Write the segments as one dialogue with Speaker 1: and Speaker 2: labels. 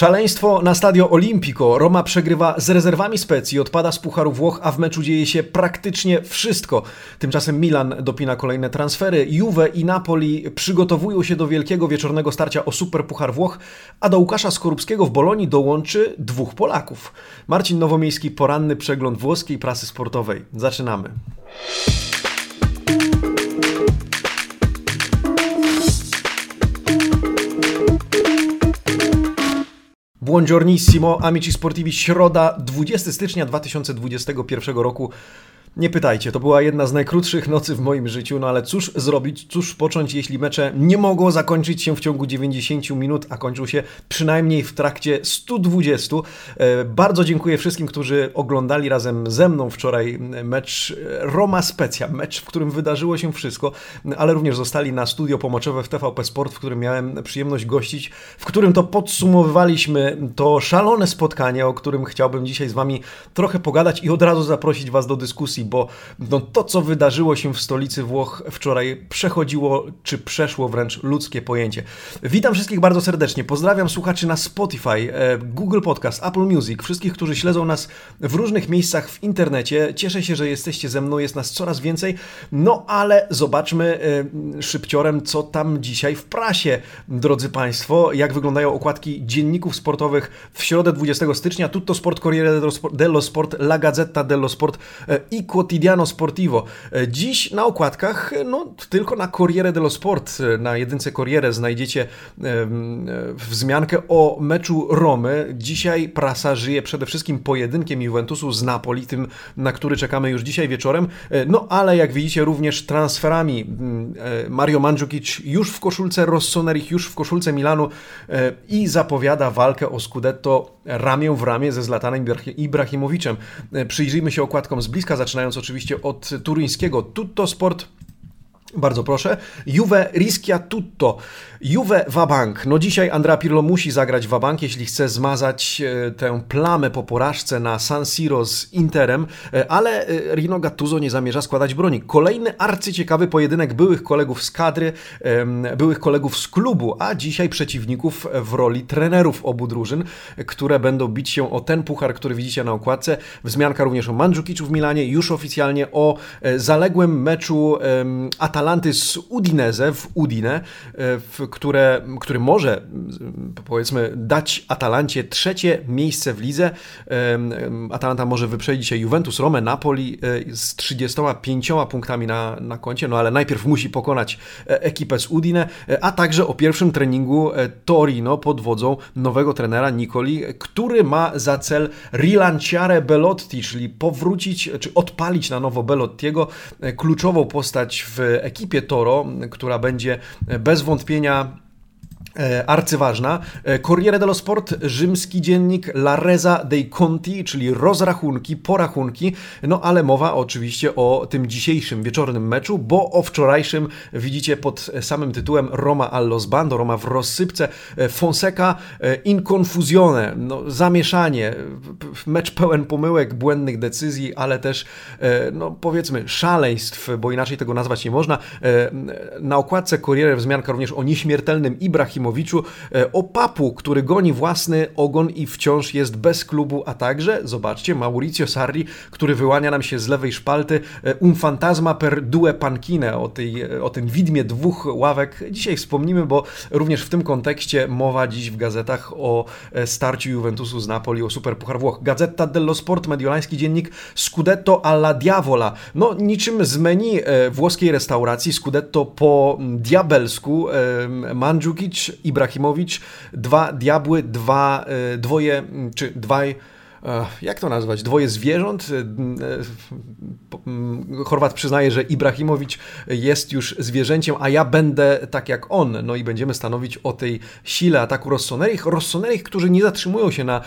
Speaker 1: Szaleństwo na Stadio Olimpico. Roma przegrywa z rezerwami Specji, odpada z Pucharu Włoch, a w meczu dzieje się praktycznie wszystko. Tymczasem Milan dopina kolejne transfery, Juve i Napoli przygotowują się do wielkiego wieczornego starcia o Super Puchar Włoch, a do Łukasza Skorupskiego w Bolonii dołączy dwóch Polaków. Marcin Nowomiejski, poranny przegląd włoskiej prasy sportowej. Zaczynamy. Buongiornissimo, amici sportivi, środa, 20 stycznia 2021 roku. Nie pytajcie, to była jedna z najkrótszych nocy w moim życiu, no ale cóż zrobić, cóż począć, jeśli mecze nie mogą zakończyć się w ciągu 90 minut, a kończą się przynajmniej w trakcie 120. E, bardzo dziękuję wszystkim, którzy oglądali razem ze mną wczoraj mecz Roma Specja, mecz, w którym wydarzyło się wszystko, ale również zostali na studio pomocowe w TVP Sport, w którym miałem przyjemność gościć, w którym to podsumowywaliśmy to szalone spotkanie, o którym chciałbym dzisiaj z Wami trochę pogadać i od razu zaprosić Was do dyskusji bo no, to, co wydarzyło się w stolicy Włoch wczoraj, przechodziło czy przeszło wręcz ludzkie pojęcie. Witam wszystkich bardzo serdecznie. Pozdrawiam słuchaczy na Spotify, e, Google Podcast, Apple Music, wszystkich, którzy śledzą nas w różnych miejscach w internecie. Cieszę się, że jesteście ze mną, jest nas coraz więcej. No ale zobaczmy e, szybciorem, co tam dzisiaj w prasie, drodzy Państwo. Jak wyglądają okładki dzienników sportowych w środę 20 stycznia. Tutto Sport, Corriere dello Sport, La Gazzetta dello Sport e, i Quotidiano Sportivo. E, dziś na okładkach, no tylko na Corriere dello Sport, e, na jedynce Corriere znajdziecie wzmiankę o meczu Romy. Dzisiaj prasa żyje przede wszystkim pojedynkiem Juventusu z Napoli, tym na który czekamy już dzisiaj wieczorem. E, no ale jak widzicie również transferami Mario Mandzukic już w koszulce Rossonerich, już w koszulce Milanu i zapowiada walkę o Scudetto ramię w ramię ze Zlatanem Ibrahimowiczem. Przyjrzyjmy się okładkom z bliska, zaczynając zaczynając oczywiście od turyńskiego Tutto Sport. Bardzo proszę. Juve rischia tutto. Juve Wabank. No dzisiaj Andrea Pirlo musi zagrać Wabank, jeśli chce zmazać e, tę plamę po porażce na San Siro z Interem, e, ale e, Rino Gattuso nie zamierza składać broni. Kolejny arcyciekawy pojedynek byłych kolegów z kadry, byłych kolegów z klubu, a dzisiaj przeciwników w roli trenerów obu drużyn, które będą bić się o ten puchar, który widzicie na okładce. Wzmianka również o Mandzukiczu w Milanie, już oficjalnie o zaległym meczu Atalanty z Udinese w Udine, w które, który może, powiedzmy, dać Atalancie trzecie miejsce w lidze. Atalanta może wyprzedzić się Juventus, Rome, Napoli e, z 35 punktami na, na koncie, no ale najpierw musi pokonać e, ekipę z Udine, e, a także o pierwszym treningu Torino pod wodzą nowego trenera Nicoli, który ma za cel rilanciare Belotti, czyli powrócić, czy odpalić na nowo Belottiego, kluczową postać w ekipie Toro, która będzie bez wątpienia arcyważna. E, Corriere dello Sport, rzymski dziennik La Reza dei Conti, czyli rozrachunki, porachunki, no ale mowa oczywiście o tym dzisiejszym wieczornym meczu, bo o wczorajszym widzicie pod samym tytułem Roma allo sbando, Roma w rozsypce, e, Fonseca in confusione, no, zamieszanie, mecz pełen pomyłek, błędnych decyzji, ale też no powiedzmy szaleństw, bo inaczej tego nazwać nie można. Na okładce Corriere wzmianka również o nieśmiertelnym Ibrahim E, o Papu, który goni własny ogon i wciąż jest bez klubu, a także, zobaczcie, Mauricio Sarri, który wyłania nam się z lewej szpalty, e, un fantasma per due pankine, o, tej, e, o tym widmie dwóch ławek. Dzisiaj wspomnimy, bo również w tym kontekście mowa dziś w gazetach o starciu Juventusu z Napoli, o Superpuchar Włoch. Gazeta dello Sport, mediolański dziennik Scudetto alla Diavola. No, niczym z menu włoskiej restauracji Scudetto po diabelsku Mandzukic Ibrahimowicz, dwa diabły, dwa, e, dwoje, czy dwaj jak to nazwać, dwoje zwierząt. E, e, Chorwat przyznaje, że Ibrahimowicz jest już zwierzęciem, a ja będę tak jak on. No i będziemy stanowić o tej sile ataku Rossonerich. Rossonerich, którzy nie zatrzymują się na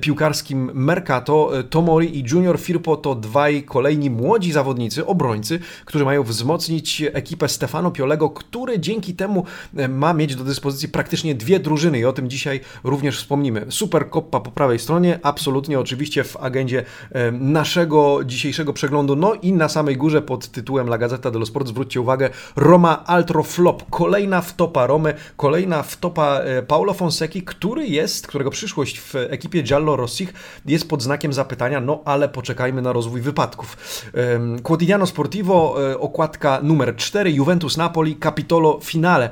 Speaker 1: piłkarskim Mercato. Tomori i Junior Firpo to dwaj kolejni młodzi zawodnicy, obrońcy, którzy mają wzmocnić ekipę Stefano Piolego, który dzięki temu ma mieć do dyspozycji praktycznie dwie drużyny i o tym dzisiaj również wspomnimy. Super Koppa po prawej stronie, absolutnie spokojnie oczywiście w agendzie naszego dzisiejszego przeglądu. No i na samej górze pod tytułem La Gazzetta dello Sport zwróćcie uwagę Roma Altro Flop. Kolejna wtopa Romy, kolejna wtopa Paulo Fonseki, który jest, którego przyszłość w ekipie Giallo Rossich jest pod znakiem zapytania, no ale poczekajmy na rozwój wypadków. Quotidiano Sportivo, okładka numer 4, Juventus Napoli, Capitolo Finale.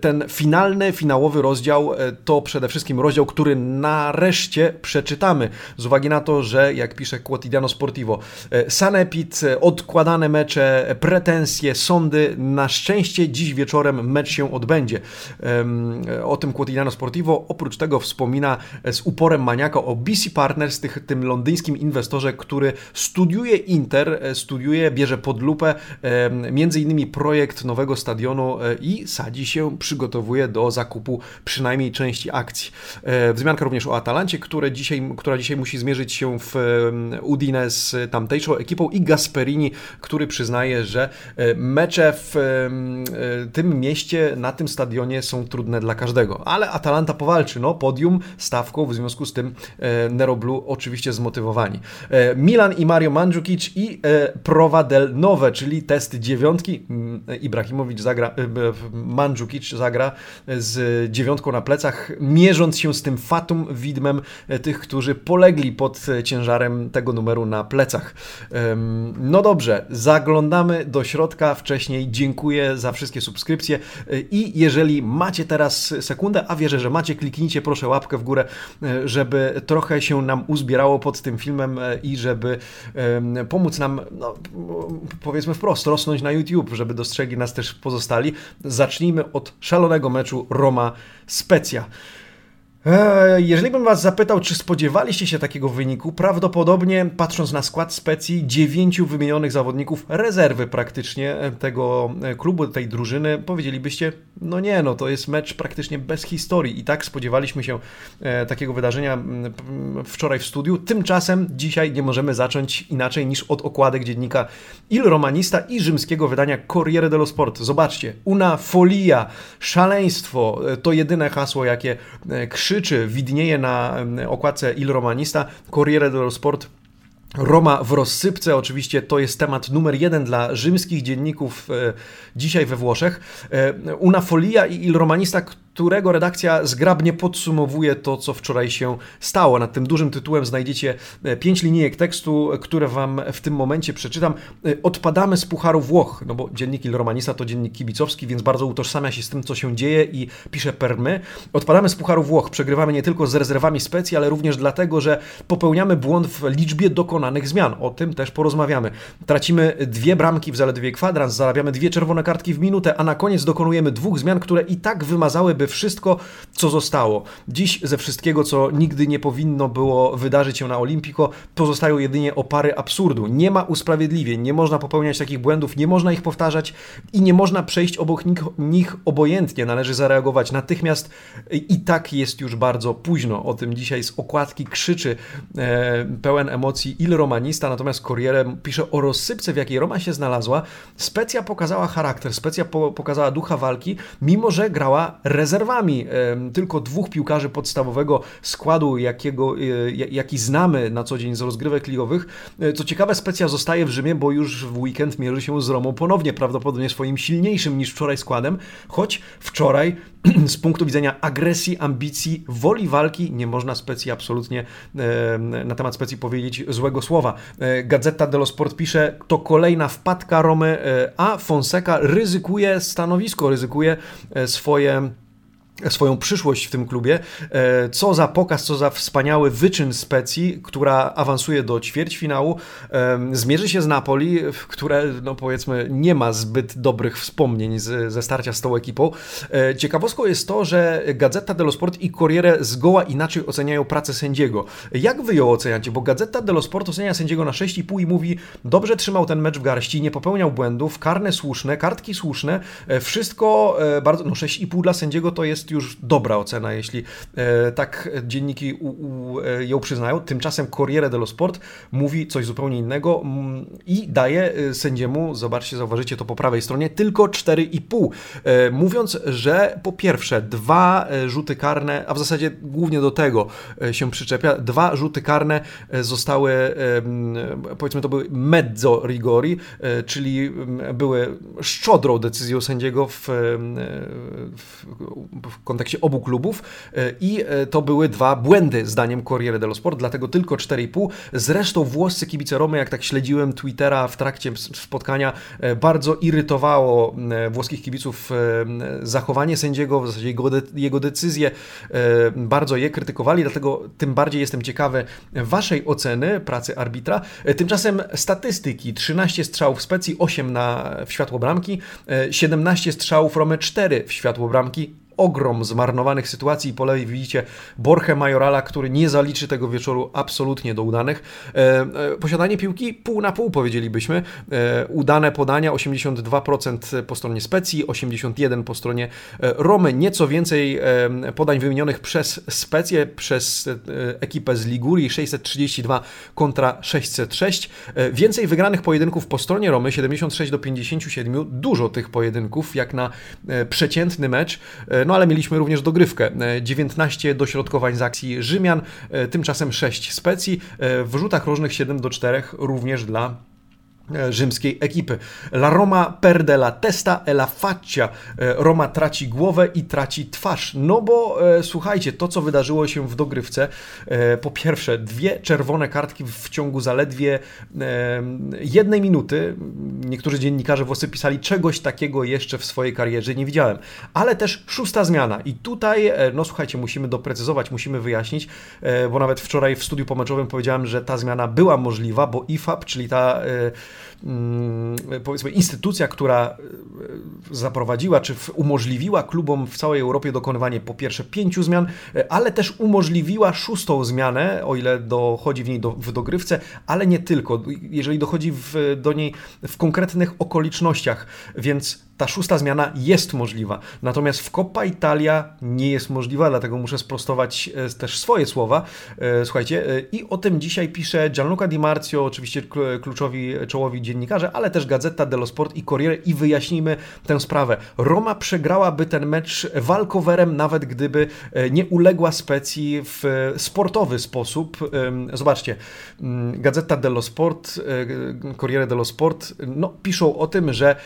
Speaker 1: Ten finalny, finałowy rozdział to przede wszystkim rozdział, który nareszcie przeczytamy. Z uwagi na to, że jak pisze Quotidiano Sportivo, Sanepid, odkładane mecze, pretensje, sądy. Na szczęście dziś wieczorem mecz się odbędzie. O tym Quotidiano Sportivo oprócz tego wspomina z uporem maniaka o BC Partners, tych, tym londyńskim inwestorze, który studiuje Inter, studiuje, bierze pod lupę między innymi projekt nowego stadionu i sadzi się, przygotowuje do zakupu przynajmniej części akcji. Wzmianka również o Atalancie, które dzisiaj, która dzisiaj musi zmierzyć się w Udine z tamtejszą ekipą i Gasperini, który przyznaje, że mecze w tym mieście, na tym stadionie są trudne dla każdego. Ale Atalanta powalczy, no podium stawką, w związku z tym Nero Blue oczywiście zmotywowani. Milan i Mario Mandzukic i Prova del Nove, czyli test dziewiątki. Ibrahimowicz zagra, Mandzukic zagra z dziewiątką na plecach, mierząc się z tym fatum widmem tych, którzy polegli pod ciężarem tego numeru na plecach. No dobrze, zaglądamy do środka. Wcześniej dziękuję za wszystkie subskrypcje i jeżeli macie teraz sekundę, a wierzę, że macie, kliknijcie proszę łapkę w górę, żeby trochę się nam uzbierało pod tym filmem i żeby pomóc nam, no, powiedzmy wprost, rosnąć na YouTube, żeby dostrzegli nas też pozostali. Zacznijmy od szalonego meczu Roma-Specja. Eee, jeżeli bym Was zapytał, czy spodziewaliście się takiego wyniku, prawdopodobnie patrząc na skład specji, dziewięciu wymienionych zawodników, rezerwy praktycznie e, tego e, klubu, tej drużyny, powiedzielibyście, no nie, no to jest mecz praktycznie bez historii. I tak spodziewaliśmy się e, takiego wydarzenia wczoraj w studiu. Tymczasem dzisiaj nie możemy zacząć inaczej niż od okładek dziennika Il Romanista i rzymskiego wydania Corriere dello Sport. Zobaczcie, una folia, szaleństwo, to jedyne hasło, jakie krzyczy krzyczy, widnieje na okładce Il Romanista, Corriere dello Sport Roma w rozsypce, oczywiście to jest temat numer jeden dla rzymskich dzienników e, dzisiaj we Włoszech. E, Una Folia i Il Romanista, którego redakcja zgrabnie podsumowuje to, co wczoraj się stało. Nad tym dużym tytułem znajdziecie e, pięć linijek tekstu, które Wam w tym momencie przeczytam. E, odpadamy z Pucharu Włoch, no bo dziennik Il Romanista to dziennik kibicowski, więc bardzo utożsamia się z tym, co się dzieje i pisze permy. Odpadamy z Pucharu Włoch, przegrywamy nie tylko z rezerwami specji, ale również dlatego, że popełniamy błąd w liczbie dokonanych zmian. O tym też porozmawiamy. Tracimy dwie bramki w zaledwie kwadrans, zarabiamy dwie czerwone kartki w minutę, a na koniec dokonujemy dwóch zmian, które i tak wymazałyby wszystko, co zostało. Dziś ze wszystkiego, co nigdy nie powinno było wydarzyć się na Olimpico, pozostają jedynie opary absurdu. Nie ma usprawiedliwień, nie można popełniać takich błędów, nie można ich powtarzać i nie można przejść obok nich, nich obojętnie. Należy zareagować natychmiast i tak jest już bardzo późno. O tym dzisiaj z okładki krzyczy e, pełen emocji Il Romanista, natomiast Corriere pisze o rozsypce, w jakiej Roma się znalazła. Specja pokazała charakter, specja po, pokazała ducha walki, mimo że grała rezerwową rezerwami. Tylko dwóch piłkarzy podstawowego składu, jakiego, e, jaki znamy na co dzień z rozgrywek ligowych. E, co ciekawe, Specja zostaje w Rzymie, bo już w weekend mierzy się z Romą ponownie, prawdopodobnie swoim silniejszym niż wczoraj składem, choć wczoraj z punktu widzenia agresji, ambicji, woli walki nie można Specji absolutnie na temat Specji powiedzieć złego słowa. E, Gazeta dello Sport pisze, to kolejna wpadka Romy, a Fonseca ryzykuje stanowisko, ryzykuje swoje swoją przyszłość w tym klubie. E, co za pokaz, co za wspaniały wyczyn specji, która awansuje do ćwierćfinału. E, zmierzy się z Napoli, które no powiedzmy nie ma zbyt dobrych wspomnień ze starcia z tą ekipą. E, ciekawostką jest to, że Gazeta dello Sport i Corriere zgoła inaczej oceniają pracę sędziego. Jak wy ją oceniacie? Bo Gazeta dello Sport ocenia sędziego na 6,5 i mówi dobrze trzymał ten mecz w garści, nie popełniał błędów, karne słuszne, kartki słuszne, wszystko bardzo, no 6,5 dla sędziego to jest jest już dobra ocena, jeśli tak dzienniki u, u, ją przyznają. Tymczasem Corriere dello Sport mówi coś zupełnie innego mm, i daje sędziemu, zobaczcie, zauważycie to po prawej stronie, tylko 4,5. Mówiąc, że po pierwsze dwa rzuty karne, a w zasadzie głównie do tego się przyczepia, dwa rzuty karne zostały, powiedzmy to były mezzo rigori, czyli były szczodrą decyzją sędziego w, w, w kontekście obu klubów i to były dwa błędy zdaniem Corriere dello Sport, dlatego tylko 4,5. Zresztą włoscy kibice Romy, jak tak śledziłem Twittera w trakcie spotkania, bardzo irytowało włoskich kibiców zachowanie sędziego, w zasadzie jego, de jego decyzje, bardzo je krytykowali, dlatego tym bardziej jestem ciekawy Waszej oceny pracy arbitra. Tymczasem statystyki, 13 strzałów specji, 8 na, w światło bramki, 17 strzałów Romy, 4 w światło bramki, ogrom zmarnowanych sytuacji. Po lewej widzicie Borche Majorala, który nie zaliczy tego wieczoru absolutnie do udanych. E, e, posiadanie piłki pół na pół powiedzielibyśmy. E, udane podania 82% po stronie Specji, 81% po stronie Romy. Nieco więcej podań wymienionych przez Specję, przez ekipę z Ligurii 632 kontra 606. Więcej wygranych pojedynków po stronie Romy 76 do 57. Dużo tych pojedynków jak na przeciętny mecz. No ale mieliśmy również dogrywkę. 19 dośrodkowań z akcji Rzymian, e, tymczasem 6 specji. E, w rzutach rożnych 7 do 4 również dla E, rzymskiej ekipy. La Roma perde la testa e la faccia. E, Roma traci głowę i traci twarz. No bo e, słuchajcie, to co wydarzyło się w dogrywce, e, po pierwsze dwie czerwone kartki w ciągu zaledwie e, jednej minuty. Niektórzy dziennikarze włosy pisali czegoś takiego jeszcze w swojej karierze nie widziałem. Ale też szósta zmiana i tutaj, no słuchajcie, musimy doprecyzować, musimy wyjaśnić, bo nawet wczoraj w studiu pomeczowym powiedziałem, że ta zmiana była możliwa, bo IFAB, czyli ta powiedzmy instytucja, która e, zaprowadziła czy umożliwiła klubom w całej Europie dokonywanie po pierwsze pięciu zmian, e, ale też umożliwiła szóstą zmianę, o ile dochodzi w niej do, w dogrywce, ale nie tylko, jeżeli dochodzi w, do niej w konkretnych okolicznościach, więc ta szósta zmiana jest możliwa. Natomiast w Coppa Italia nie jest możliwa, dlatego muszę sprostować e, też swoje słowa. E, słuchajcie, e, i o tym dzisiaj pisze Gianluca Di Marzio, oczywiście kluczowi, czołowi dziennikarze, ale też Gazeta dello Sport i Corriere i wyjaśnijmy tę sprawę. Roma przegrałaby ten mecz walkowerem, nawet gdyby nie uległa specji w sportowy sposób. Zobaczcie, mm, Gazeta dello Sport, Corriere dello Sport, no, piszą o tym, że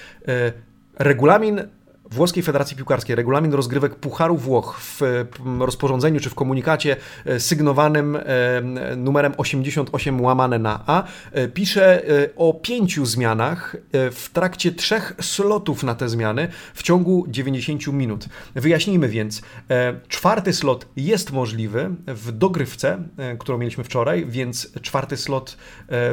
Speaker 1: Regulamin Włoskiej Federacji Piłkarskiej regulamin rozgrywek Pucharu Włoch w rozporządzeniu czy w komunikacie e, sygnowanym e, numerem 88 łamane na A e, pisze o pięciu zmianach w trakcie trzech slotów na te zmiany w ciągu 90 minut. Wyjaśnijmy więc, czwarty slot jest możliwy w dogrywce, którą mieliśmy wczoraj, więc czwarty slot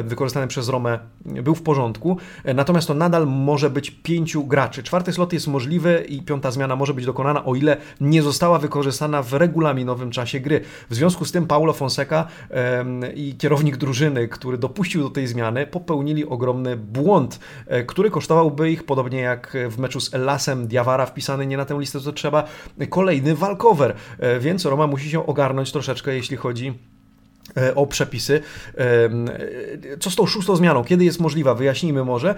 Speaker 1: wykorzystany przez Romę był w porządku, natomiast to nadal może być pięciu graczy. Czwarty slot jest możliwy i piąta zmiana może być dokonana, o ile nie została wykorzystana w regulaminowym czasie gry. W związku z tym Paulo Fonseca i kierownik drużyny, który dopuścił do tej zmiany, popełnili ogromny błąd, e, który kosztowałby ich, podobnie jak w meczu z Elasem Diawara wpisany nie na tę listę, co trzeba, kolejny walkover. E, więc Roma musi się ogarnąć troszeczkę, jeśli chodzi o przepisy. E, co z tą szóstą zmianą? Kiedy jest możliwa? Wyjaśnijmy może. E,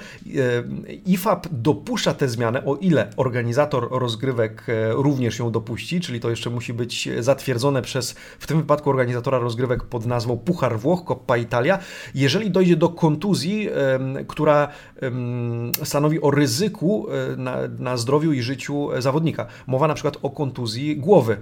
Speaker 1: IFAB dopuszcza tę zmianę, o ile organizator rozgrywek również ją dopuści, czyli to jeszcze musi być zatwierdzone przez, w tym wypadku organizatora rozgrywek pod nazwą Puchar Włoch, Coppa Italia. Jeżeli dojdzie do kontuzji, która stanowi o ryzyku na, na zdrowiu i życiu zawodnika. Mowa na przykład o kontuzji głowy.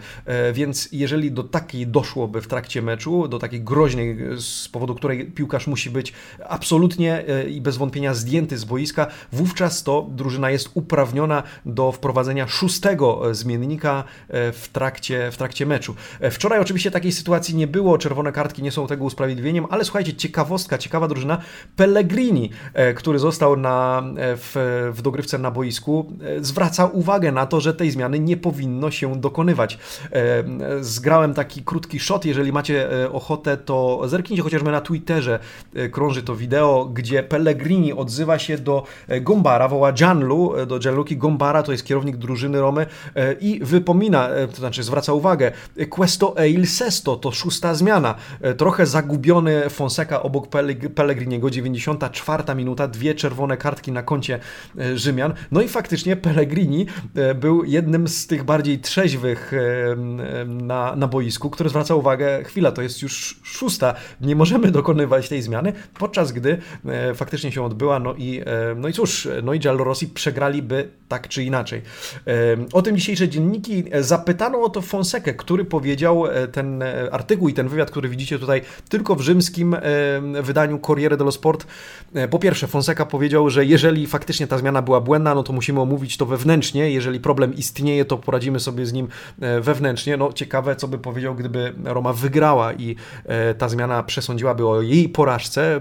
Speaker 1: Więc jeżeli do takiej doszłoby w trakcie meczu, do takiej groźnej, z powodu której piłkarz musi być absolutnie e, i bez wątpienia zdjęty z boiska, wówczas to drużyna jest uprawniona do wprowadzenia szóstego e, zmiennika e, w trakcie, w trakcie meczu. Wczoraj oczywiście takiej sytuacji nie było, czerwone kartki nie są tego usprawiedliwieniem, ale słuchajcie, ciekawostka, ciekawa drużyna, Pellegrini, który został na, w, w dogrywce na boisku, zwraca uwagę na to, że tej zmiany nie powinno się dokonywać. Zgrałem taki krótki shot, jeżeli macie ochotę ochotę, to zerknijcie chociażby na Twitterze, krąży to wideo, gdzie Pellegrini odzywa się do Gombara, woła Gianlu, do Gianluki Gombara, to jest kierownik drużyny Romy i wypomina, to znaczy zwraca uwagę, questo e il sesto, to szósta zmiana. Trochę zagubiony Fonseca obok Pellegriniego, 94 minuta, dwie czerwone kartki na koncie Rzymian. No i faktycznie Pellegrini był jednym z tych bardziej trzeźwych na, na boisku, który zwraca uwagę, chwila, to jest już szósta, nie możemy dokonywać tej zmiany, podczas gdy e, faktycznie się odbyła, no i, e, no i cóż, no i Giallorossi przegraliby tak czy inaczej. O tym dzisiejsze dzienniki zapytano o to Fonsekę, który powiedział e, ten artykuł i ten wywiad, który widzicie tutaj tylko w rzymskim wydaniu Corriere dello Sport. Po pierwsze, Fonseca powiedział, że jeżeli faktycznie ta zmiana była błędna, no to musimy omówić to wewnętrznie, jeżeli problem istnieje, to poradzimy sobie z nim wewnętrznie. No ciekawe, co by powiedział, gdyby Roma wygrała i e, ta zmiana przesądziłaby o jej porażce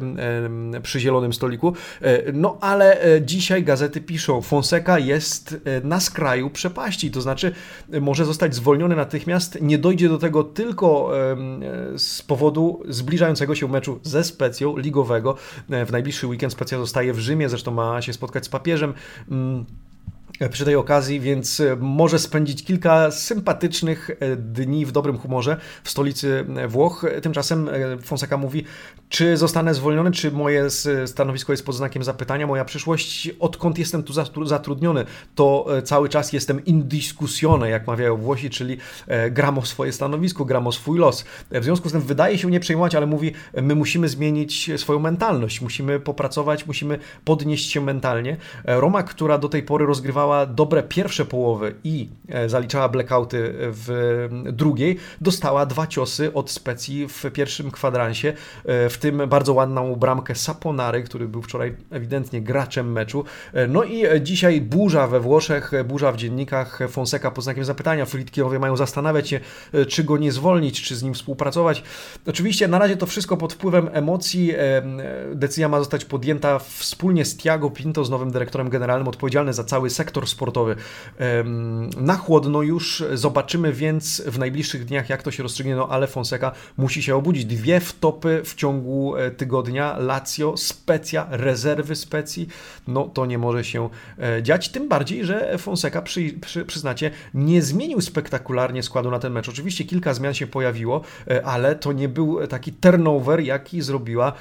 Speaker 1: przy zielonym stoliku. E, no ale e, dzisiaj gazety piszą, Fonseca jest na skraju przepaści, to znaczy może zostać zwolniony natychmiast, nie dojdzie do tego tylko z powodu zbliżającego się meczu ze Specją ligowego. W najbliższy weekend Specja zostaje w Rzymie, zresztą ma się spotkać z papieżem. Mm, przy tej okazji, więc e, może spędzić kilka sympatycznych e, dni w dobrym humorze w stolicy e, Włoch. Tymczasem Fonseca mówi, czy zostanę zwolniony, czy moje stanowisko jest pod znakiem zapytania, moja przyszłość, odkąd jestem tu zatrudniony, to cały czas jestem indiskusione, jak mawiają Włosi, czyli gram o swoje stanowisko, gram o swój los. W związku z tym wydaje się nie przejmować, ale mówi, my musimy zmienić swoją mentalność, musimy popracować, musimy podnieść się mentalnie. Roma, która do tej pory rozgrywała dobre pierwsze połowy i e, zaliczała blackouty w drugiej, dostała dwa ciosy od Specji w pierwszym kwadransie, e, w tym bardzo ładną bramkę Saponary, który był wczoraj ewidentnie graczem meczu. E, no i dzisiaj burza we Włoszech, burza w dziennikach, Fonseca pod znakiem zapytania, Fritkirowie mają zastanawiać się, czy go nie zwolnić, czy z nim współpracować. Oczywiście na razie to wszystko pod wpływem emocji. Decyzja ma zostać podjęta wspólnie z Tiago Pinto, z nowym dyrektorem generalnym odpowiedzialny za cały sektor sportowy. Na chłodno już zobaczymy więc w najbliższych dniach, jak to się rozstrzygnie, no ale Fonseca musi się obudzić. Dwie wtopy w ciągu e, tygodnia, Lazio, Specja, rezerwy Specji, no to nie może się e, dziać, tym bardziej, że Fonseca, przy, przy, przyznacie, nie zmienił spektakularnie składu na ten mecz. Oczywiście kilka zmian się pojawiło, e, ale to nie był taki turnover, jaki zrobiła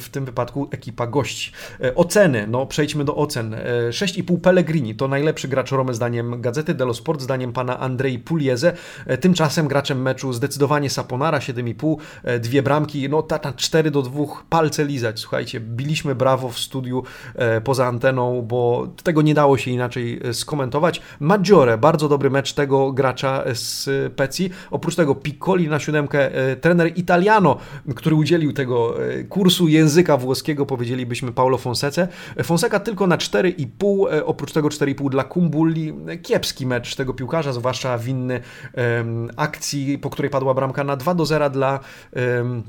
Speaker 1: w tym wypadku ekipa gości. Oceny, no przejdźmy do ocen. 6,5 Pele Pellegrini to najlepszy gracz Romy zdaniem Gazety dello Sport, zdaniem pana Andrei Pulieze. E, tymczasem graczem meczu zdecydowanie Saponara 7,5, e, dwie bramki, no ta 4 do 2, palce lizać. Słuchajcie, biliśmy brawo w studiu e, poza anteną, bo tego nie dało się inaczej skomentować. Maggiore, bardzo dobry mecz tego gracza z Peci. Oprócz tego Piccoli na siódemkę, trener Italiano, który udzielił tego kursu języka włoskiego, powiedzielibyśmy Paulo Fonsece. Fonseca tylko na 4,5, oprócz oprócz tego 4,5 dla Kumbuli. Kiepski mecz tego piłkarza, zwłaszcza winny um, akcji, po której padła bramka na 2 do 0 dla um,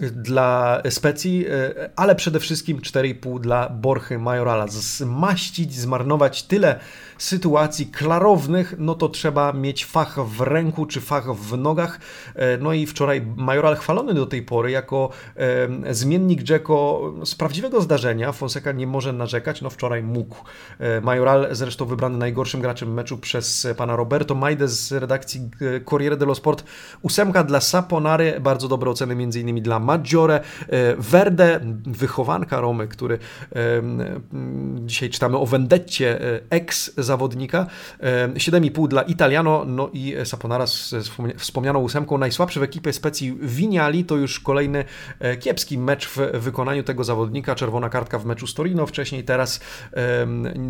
Speaker 1: dla Specji, e, ale przede wszystkim 4,5 dla Borchy Majorala. Zmaścić, zmarnować tyle sytuacji klarownych, no to trzeba mieć fach w ręku czy fach w nogach. E, no i wczoraj Majoral chwalony do tej pory jako zmiennik Dzeko z prawdziwego zdarzenia. Fonseca nie może narzekać, no wczoraj mógł. E, Majoral zresztą wybrany najgorszym graczem meczu przez pana Roberto Majde z redakcji Corriere dello Sport. Ósemka dla Saponary, bardzo dobre oceny między innymi dla Maggiore. Verde, wychowanka Romy, który dzisiaj czytamy o Vendetcie, ex zawodnika. 7,5 dla Italiano, no i Saponara z wspomnianą ósemką. Najsłabszy w ekipie specji Winiali to już kolejny e, kiepski mecz w wykonaniu tego zawodnika. Czerwona kartka w meczu z Torino wcześniej, teraz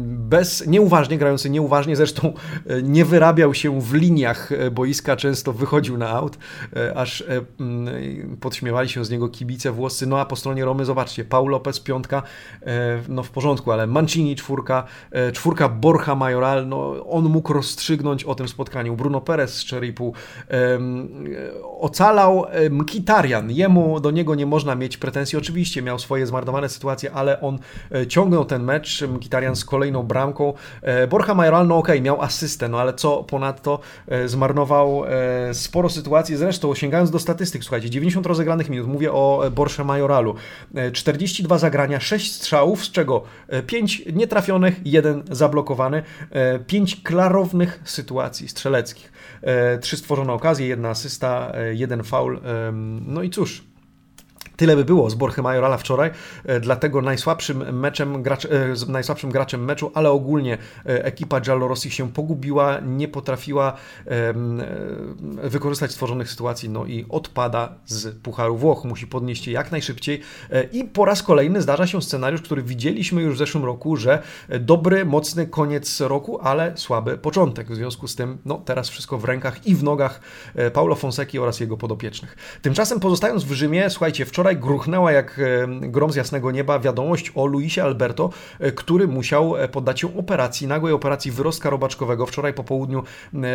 Speaker 1: bez, nieuważnie, grający nieuważnie, zresztą e, nie wyrabiał się w liniach e, boiska, często wychodził na aut, aż podśmiewali się się z niego kibice włoscy, no a po stronie Romy zobaczcie, Paul Lopez, piątka, no w porządku, ale Mancini czwórka, czwórka Borja Majoral, no on mógł rozstrzygnąć o tym spotkaniu. Bruno Perez z Czeripu, ocalał Mkitarian, jemu do niego nie można mieć pretensji, oczywiście miał swoje zmarnowane sytuacje, ale on ciągnął ten mecz, Mkitarian z kolejną bramką, Borja Majoral, no okej, okay, miał asystę, no ale co ponadto zmarnował sporo sytuacji, zresztą sięgając do statystyk, słuchajcie, 90 rozegranych minut, mówię o Borsze Majoralu, 42 zagrania, 6 strzałów, z czego 5 nietrafionych, 1 zablokowany, 5 klarownych sytuacji strzeleckich, 3 stworzone okazje, 1 asysta, 1 faul, no i cóż, Tyle by było z Borchem Majorala wczoraj, e, dlatego najsłabszym, meczem, gracz, e, najsłabszym graczem meczu, ale ogólnie e, ekipa Giallorossi się pogubiła, nie potrafiła wykorzystać stworzonych sytuacji, no i odpada z Pucharu Włoch. Musi podnieść je jak najszybciej i po raz kolejny zdarza się scenariusz, który widzieliśmy już w zeszłym roku, że dobry, mocny koniec roku, ale słaby początek. W związku z tym, no teraz wszystko w rękach i w nogach Paulo Fonseki oraz jego podopiecznych. Tymczasem pozostając w Rzymie, słuchajcie, wczoraj wczoraj gruchnęła jak grom z jasnego nieba wiadomość o Luisie Alberto, e, który musiał e, poddać się operacji, nagłej operacji wyrostka robaczkowego. Wczoraj po południu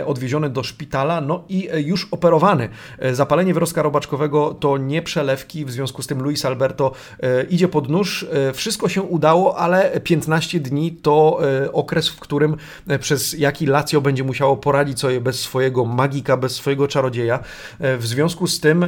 Speaker 1: odwieziony do szpitala, no i e, już operowany. Zapalenie wyrostka robaczkowego to nie przelewki, w związku z tym Luis Alberto idzie pod nóż. Wszystko się udało, ale 15 dni to okres, w którym przez jaki Lazio będzie musiało poradzić sobie bez swojego magika, bez swojego czarodzieja. W związku z tym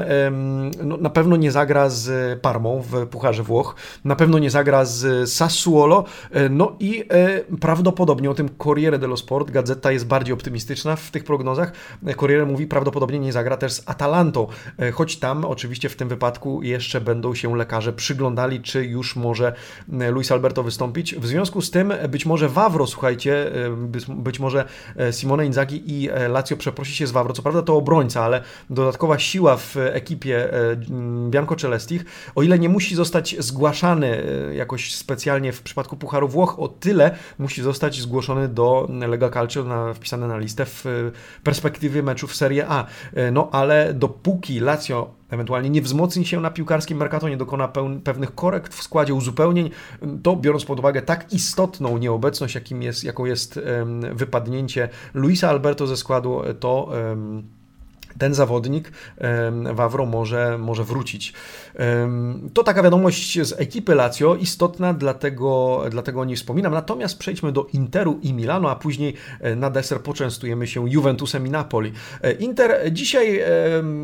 Speaker 1: no, na pewno nie zagra z Parmą w Pucharze Włoch, na pewno nie zagra z Sassuolo, e, no i e, prawdopodobnie o tym Corriere dello Sport, gazeta jest bardziej optymistyczna w tych prognozach, Corriere mówi prawdopodobnie nie zagra też z Atalantą, e, choć tam oczywiście w tym wypadku jeszcze będą się lekarze przyglądali, czy już może Luis Alberto wystąpić. W związku z tym być może Wawro, słuchajcie, być może Simone Inzaghi i Lazio przeprosi się z Wawro, co prawda to obrońca, ale dodatkowa siła w ekipie Bianco Celeste o ile nie musi zostać zgłaszany e, jakoś specjalnie w przypadku Pucharu Włoch, o tyle musi zostać zgłoszony do Lega Calcio, na, wpisany na listę w perspektywie meczów Serie A. E, no ale dopóki Lazio ewentualnie nie wzmocni się na piłkarskim Mercato, nie dokona pewnych korekt w składzie, uzupełnień, to biorąc pod uwagę tak istotną nieobecność, jakim jest, jaką jest wypadnięcie Luisa Alberto ze składu, to ten zawodnik Wawro może, może wrócić. To taka wiadomość z ekipy Lazio, istotna, dlatego, dlatego o niej wspominam. Natomiast przejdźmy do Interu i Milano, a później e, na deser poczęstujemy się Juventusem i Napoli. E, Inter dzisiaj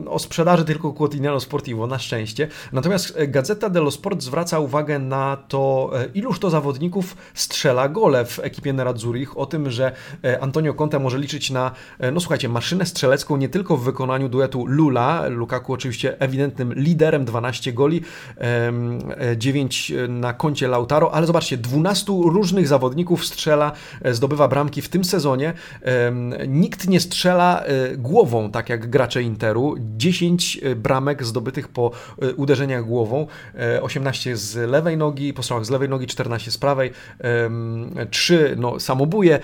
Speaker 1: o sprzedaży tylko Quotidiano Sportivo, na szczęście. Natomiast Gazeta dello Sport zwraca uwagę na to, e, iluż to zawodników strzela gole w ekipie Nerazzurich, o tym, że Antonio Conte może liczyć na, no słuchajcie, maszynę strzelecką nie tylko w wykonaniu duetu Lula, Lukaku oczywiście ewidentnym liderem, 12 12 goli, 9 e, na koncie Lautaro, ale zobaczcie, 12 różnych zawodników strzela, e, zdobywa bramki w tym sezonie. Nikt nie strzela e, głową, tak jak gracze Interu. 10 bramek zdobytych po uderzeniach głową, 18 z lewej nogi, po strzałach z lewej nogi, 14 z prawej, 3 no, samobuje,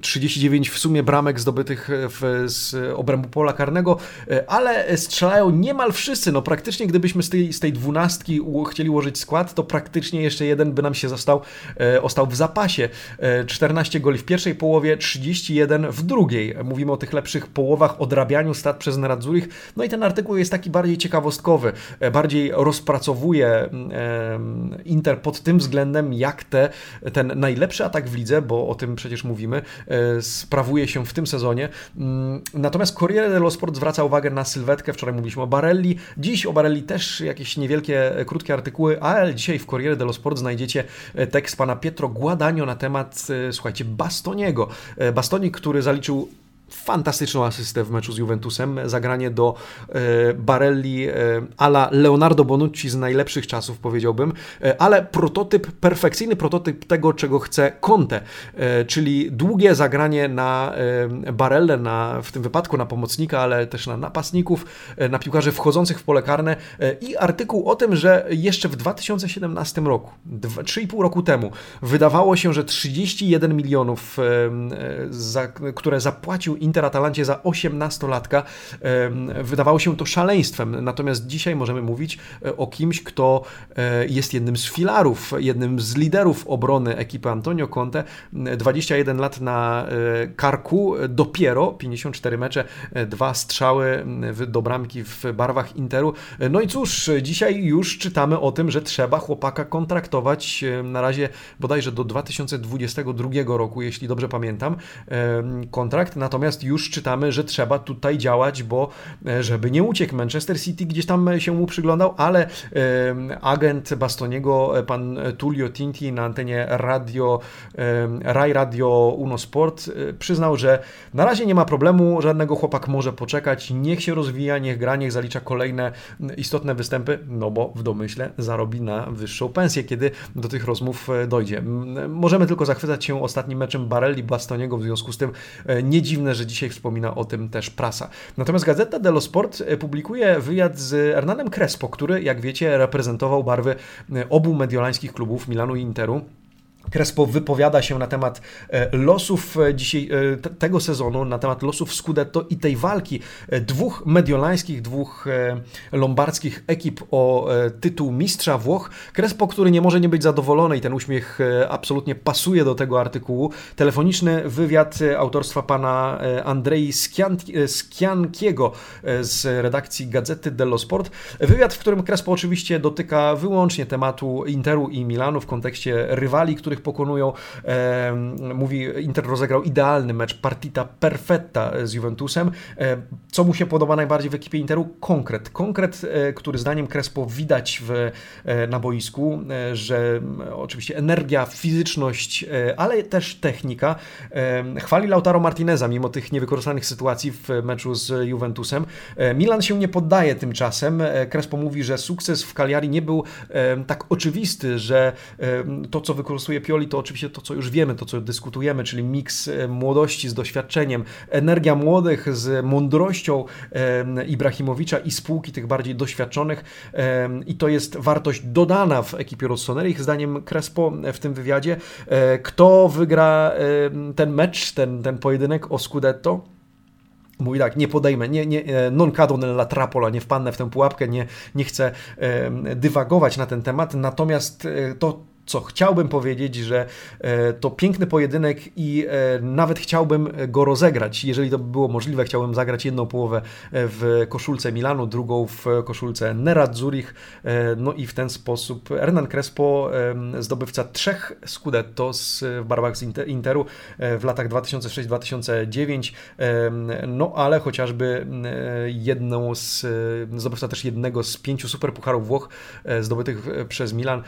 Speaker 1: 39 w sumie bramek zdobytych w, z obrębu pola karnego, ale strzelają niemal wszyscy, no praktycznie gdy gdybyśmy z tej, z tej dwunastki chcieli ułożyć skład, to praktycznie jeszcze jeden by nam się został, e, ostał w zapasie. E, 14 goli w pierwszej połowie, 31 w drugiej. Mówimy o tych lepszych połowach, odrabianiu stat przez Nerazzurich. No i ten artykuł jest taki bardziej ciekawostkowy, e, bardziej rozpracowuje mm, e, Inter pod tym względem, jak te, ten najlepszy atak w lidze, bo o tym przecież mówimy, e, sprawuje się w tym sezonie. Mm, natomiast Corriere dello Sport zwraca uwagę na sylwetkę. Wczoraj mówiliśmy o Barelli, dziś o Barelli też jakieś niewielkie, krótkie artykuły, ale dzisiaj w Corriere dello Sport znajdziecie e, tekst pana Pietro Guadagno na temat, e, słuchajcie, Bastoniego. E, Bastoni, który zaliczył fantastyczną asystę w meczu z Juventusem, zagranie do e, Barelli e, ala Leonardo Bonucci z najlepszych czasów powiedziałbym, e, ale prototyp, perfekcyjny prototyp tego, czego chce Conte, czyli długie zagranie na Barelle, na, w tym wypadku na pomocnika, ale też na napastników, na piłkarzy wchodzących w pole karne. I artykuł o tym, że jeszcze w 2017 roku, 3,5 roku temu, wydawało się, że 31 milionów, za, które zapłacił Inter Atalancie za 18-latka. Wydawało się to szaleństwem, natomiast dzisiaj możemy mówić o kimś, kto jest jednym z filarów, jednym z liderów obrony ekipy Antonio Conte. 21 lat na karku, dopiero 54 mecze, dwa strzały do bramki w barwach Interu. No i cóż, dzisiaj już czytamy o tym, że trzeba chłopaka kontraktować na razie bodajże do 2022 roku, jeśli dobrze pamiętam, kontrakt. Natomiast już czytamy, że trzeba tutaj działać, bo e, żeby nie uciekł Manchester City, gdzieś tam się mu przyglądał, ale agent Bastoniego, e, pan Tullio Tinti na antenie radio, Rai Radio Uno Sport e, przyznał, że na razie nie ma problemu, żadnego chłopak może poczekać, niech się rozwija, niech gra, niech zalicza kolejne istotne występy, no bo w domyśle zarobi na wyższą pensję, kiedy do tych rozmów dojdzie. Możemy tylko zachwycać się ostatnim meczem Barelli Bastoniego, w związku z tym e, nie dziwne, że dzisiaj wspomina o tym też prasa. Natomiast Gazeta dello Sport e, publikuje wywiad z Hernanem Crespo, który, jak wiecie, reprezentował barwy e, obu mediolańskich klubów Milanu i Interu. Crespo wypowiada się na temat e, losów e, dzisiaj, e, tego sezonu, na temat losów Scudetto i tej walki dwóch mediolańskich, dwóch lombardzkich ekip o tytuł mistrza Włoch. Crespo, który nie może nie być zadowolony i ten uśmiech absolutnie pasuje do tego artykułu. Telefoniczny wywiad autorstwa pana Andrei Skiankiego z redakcji Gazety dello Sport. Wywiad, w którym Crespo oczywiście dotyka wyłącznie tematu Interu i Milanu w kontekście rywali, których których pokonują. Mówi, Inter rozegrał idealny mecz, partita perfetta z Juventusem. Co mu się podoba najbardziej w ekipie Interu? Konkret. Konkret, e, który zdaniem Crespo widać w, e, na boisku, e, że oczywiście energia, fizyczność, ale też technika. Chwali Lautaro Martineza mimo tych niewykorzystanych sytuacji w meczu z Juventusem. Milan się nie poddaje tymczasem. Crespo mówi, że sukces w Cagliari nie był tak oczywisty, że to, co wykorzystuje Pioli to oczywiście to, co już wiemy, to, co dyskutujemy, czyli miks e, młodości z doświadczeniem, energia młodych z mądrością Ibrahimowicza i spółki tych bardziej doświadczonych i to jest wartość dodana w ekipie Rossoneri, zdaniem Crespo w tym wywiadzie. E, kto wygra ten mecz, ten, ten pojedynek o Scudetto? Mówi tak, nie podejmę, nie, nie, e, non cado nella trappola, nie wpadnę w tę pułapkę, nie, nie chcę dywagować na ten temat, natomiast to co chciałbym powiedzieć, że e, to piękny pojedynek i e, nawet chciałbym go rozegrać. Jeżeli to by było możliwe, chciałbym zagrać jedną połowę e, w koszulce Milanu, drugą w koszulce Nerad Zurich. No i w ten sposób Hernan Crespo, zdobywca trzech Scudetto w barwach z Interu w latach 2006-2009, no ale chociażby jedną z, zdobywca też jednego z pięciu superpucharów Włoch zdobytych przez Milan,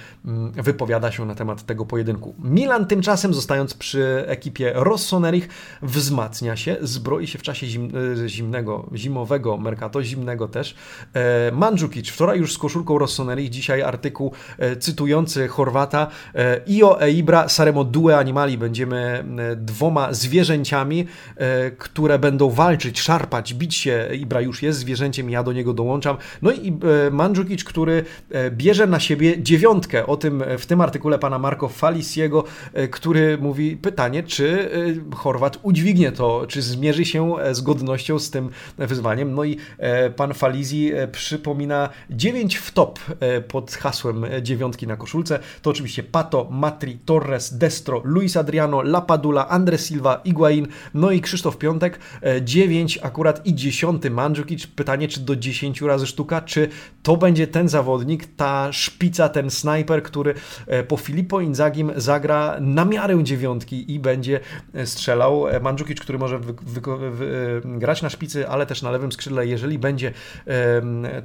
Speaker 1: wypowiada się na temat tego pojedynku. Milan tymczasem, zostając przy ekipie Rossonerich, wzmacnia się, zbroi się w czasie zim, e, zimnego, zimowego Mercato, zimnego też. E, Mandzukic, wczoraj już z koszulką Rossonerich, dzisiaj artykuł e, cytujący Chorwata Io e Ibra saremo due animali, będziemy dwoma zwierzęciami, które będą walczyć, szarpać, bić się. Ibra już jest zwierzęciem, ja do niego dołączam. No i Mandzukic, który bierze na siebie dziewiątkę, o tym w tym artykule artykule pana Marco Falisiego, e, który mówi pytanie, czy e, Chorwat udźwignie to, czy zmierzy się e, z godnością z tym wyzwaniem. No i pan Falisi przypomina 9 w top pod hasłem dziewiątki na koszulce. To oczywiście Pato, Matri, Torres, Destro, Luis Adriano, Lapadula, Andre Silva, Iguain, no i Krzysztof Piątek. 9 akurat i 10 Mandzukic. Pytanie, czy do 10 razy sztuka, czy to będzie ten zawodnik, ta szpica, ten snajper, który po Filippo Inzagim zagra na miarę dziewiątki i będzie strzelał. Mandzukic, który może wy, wy, wy, grać na szpicy, ale też na lewym skrzydle, jeżeli będzie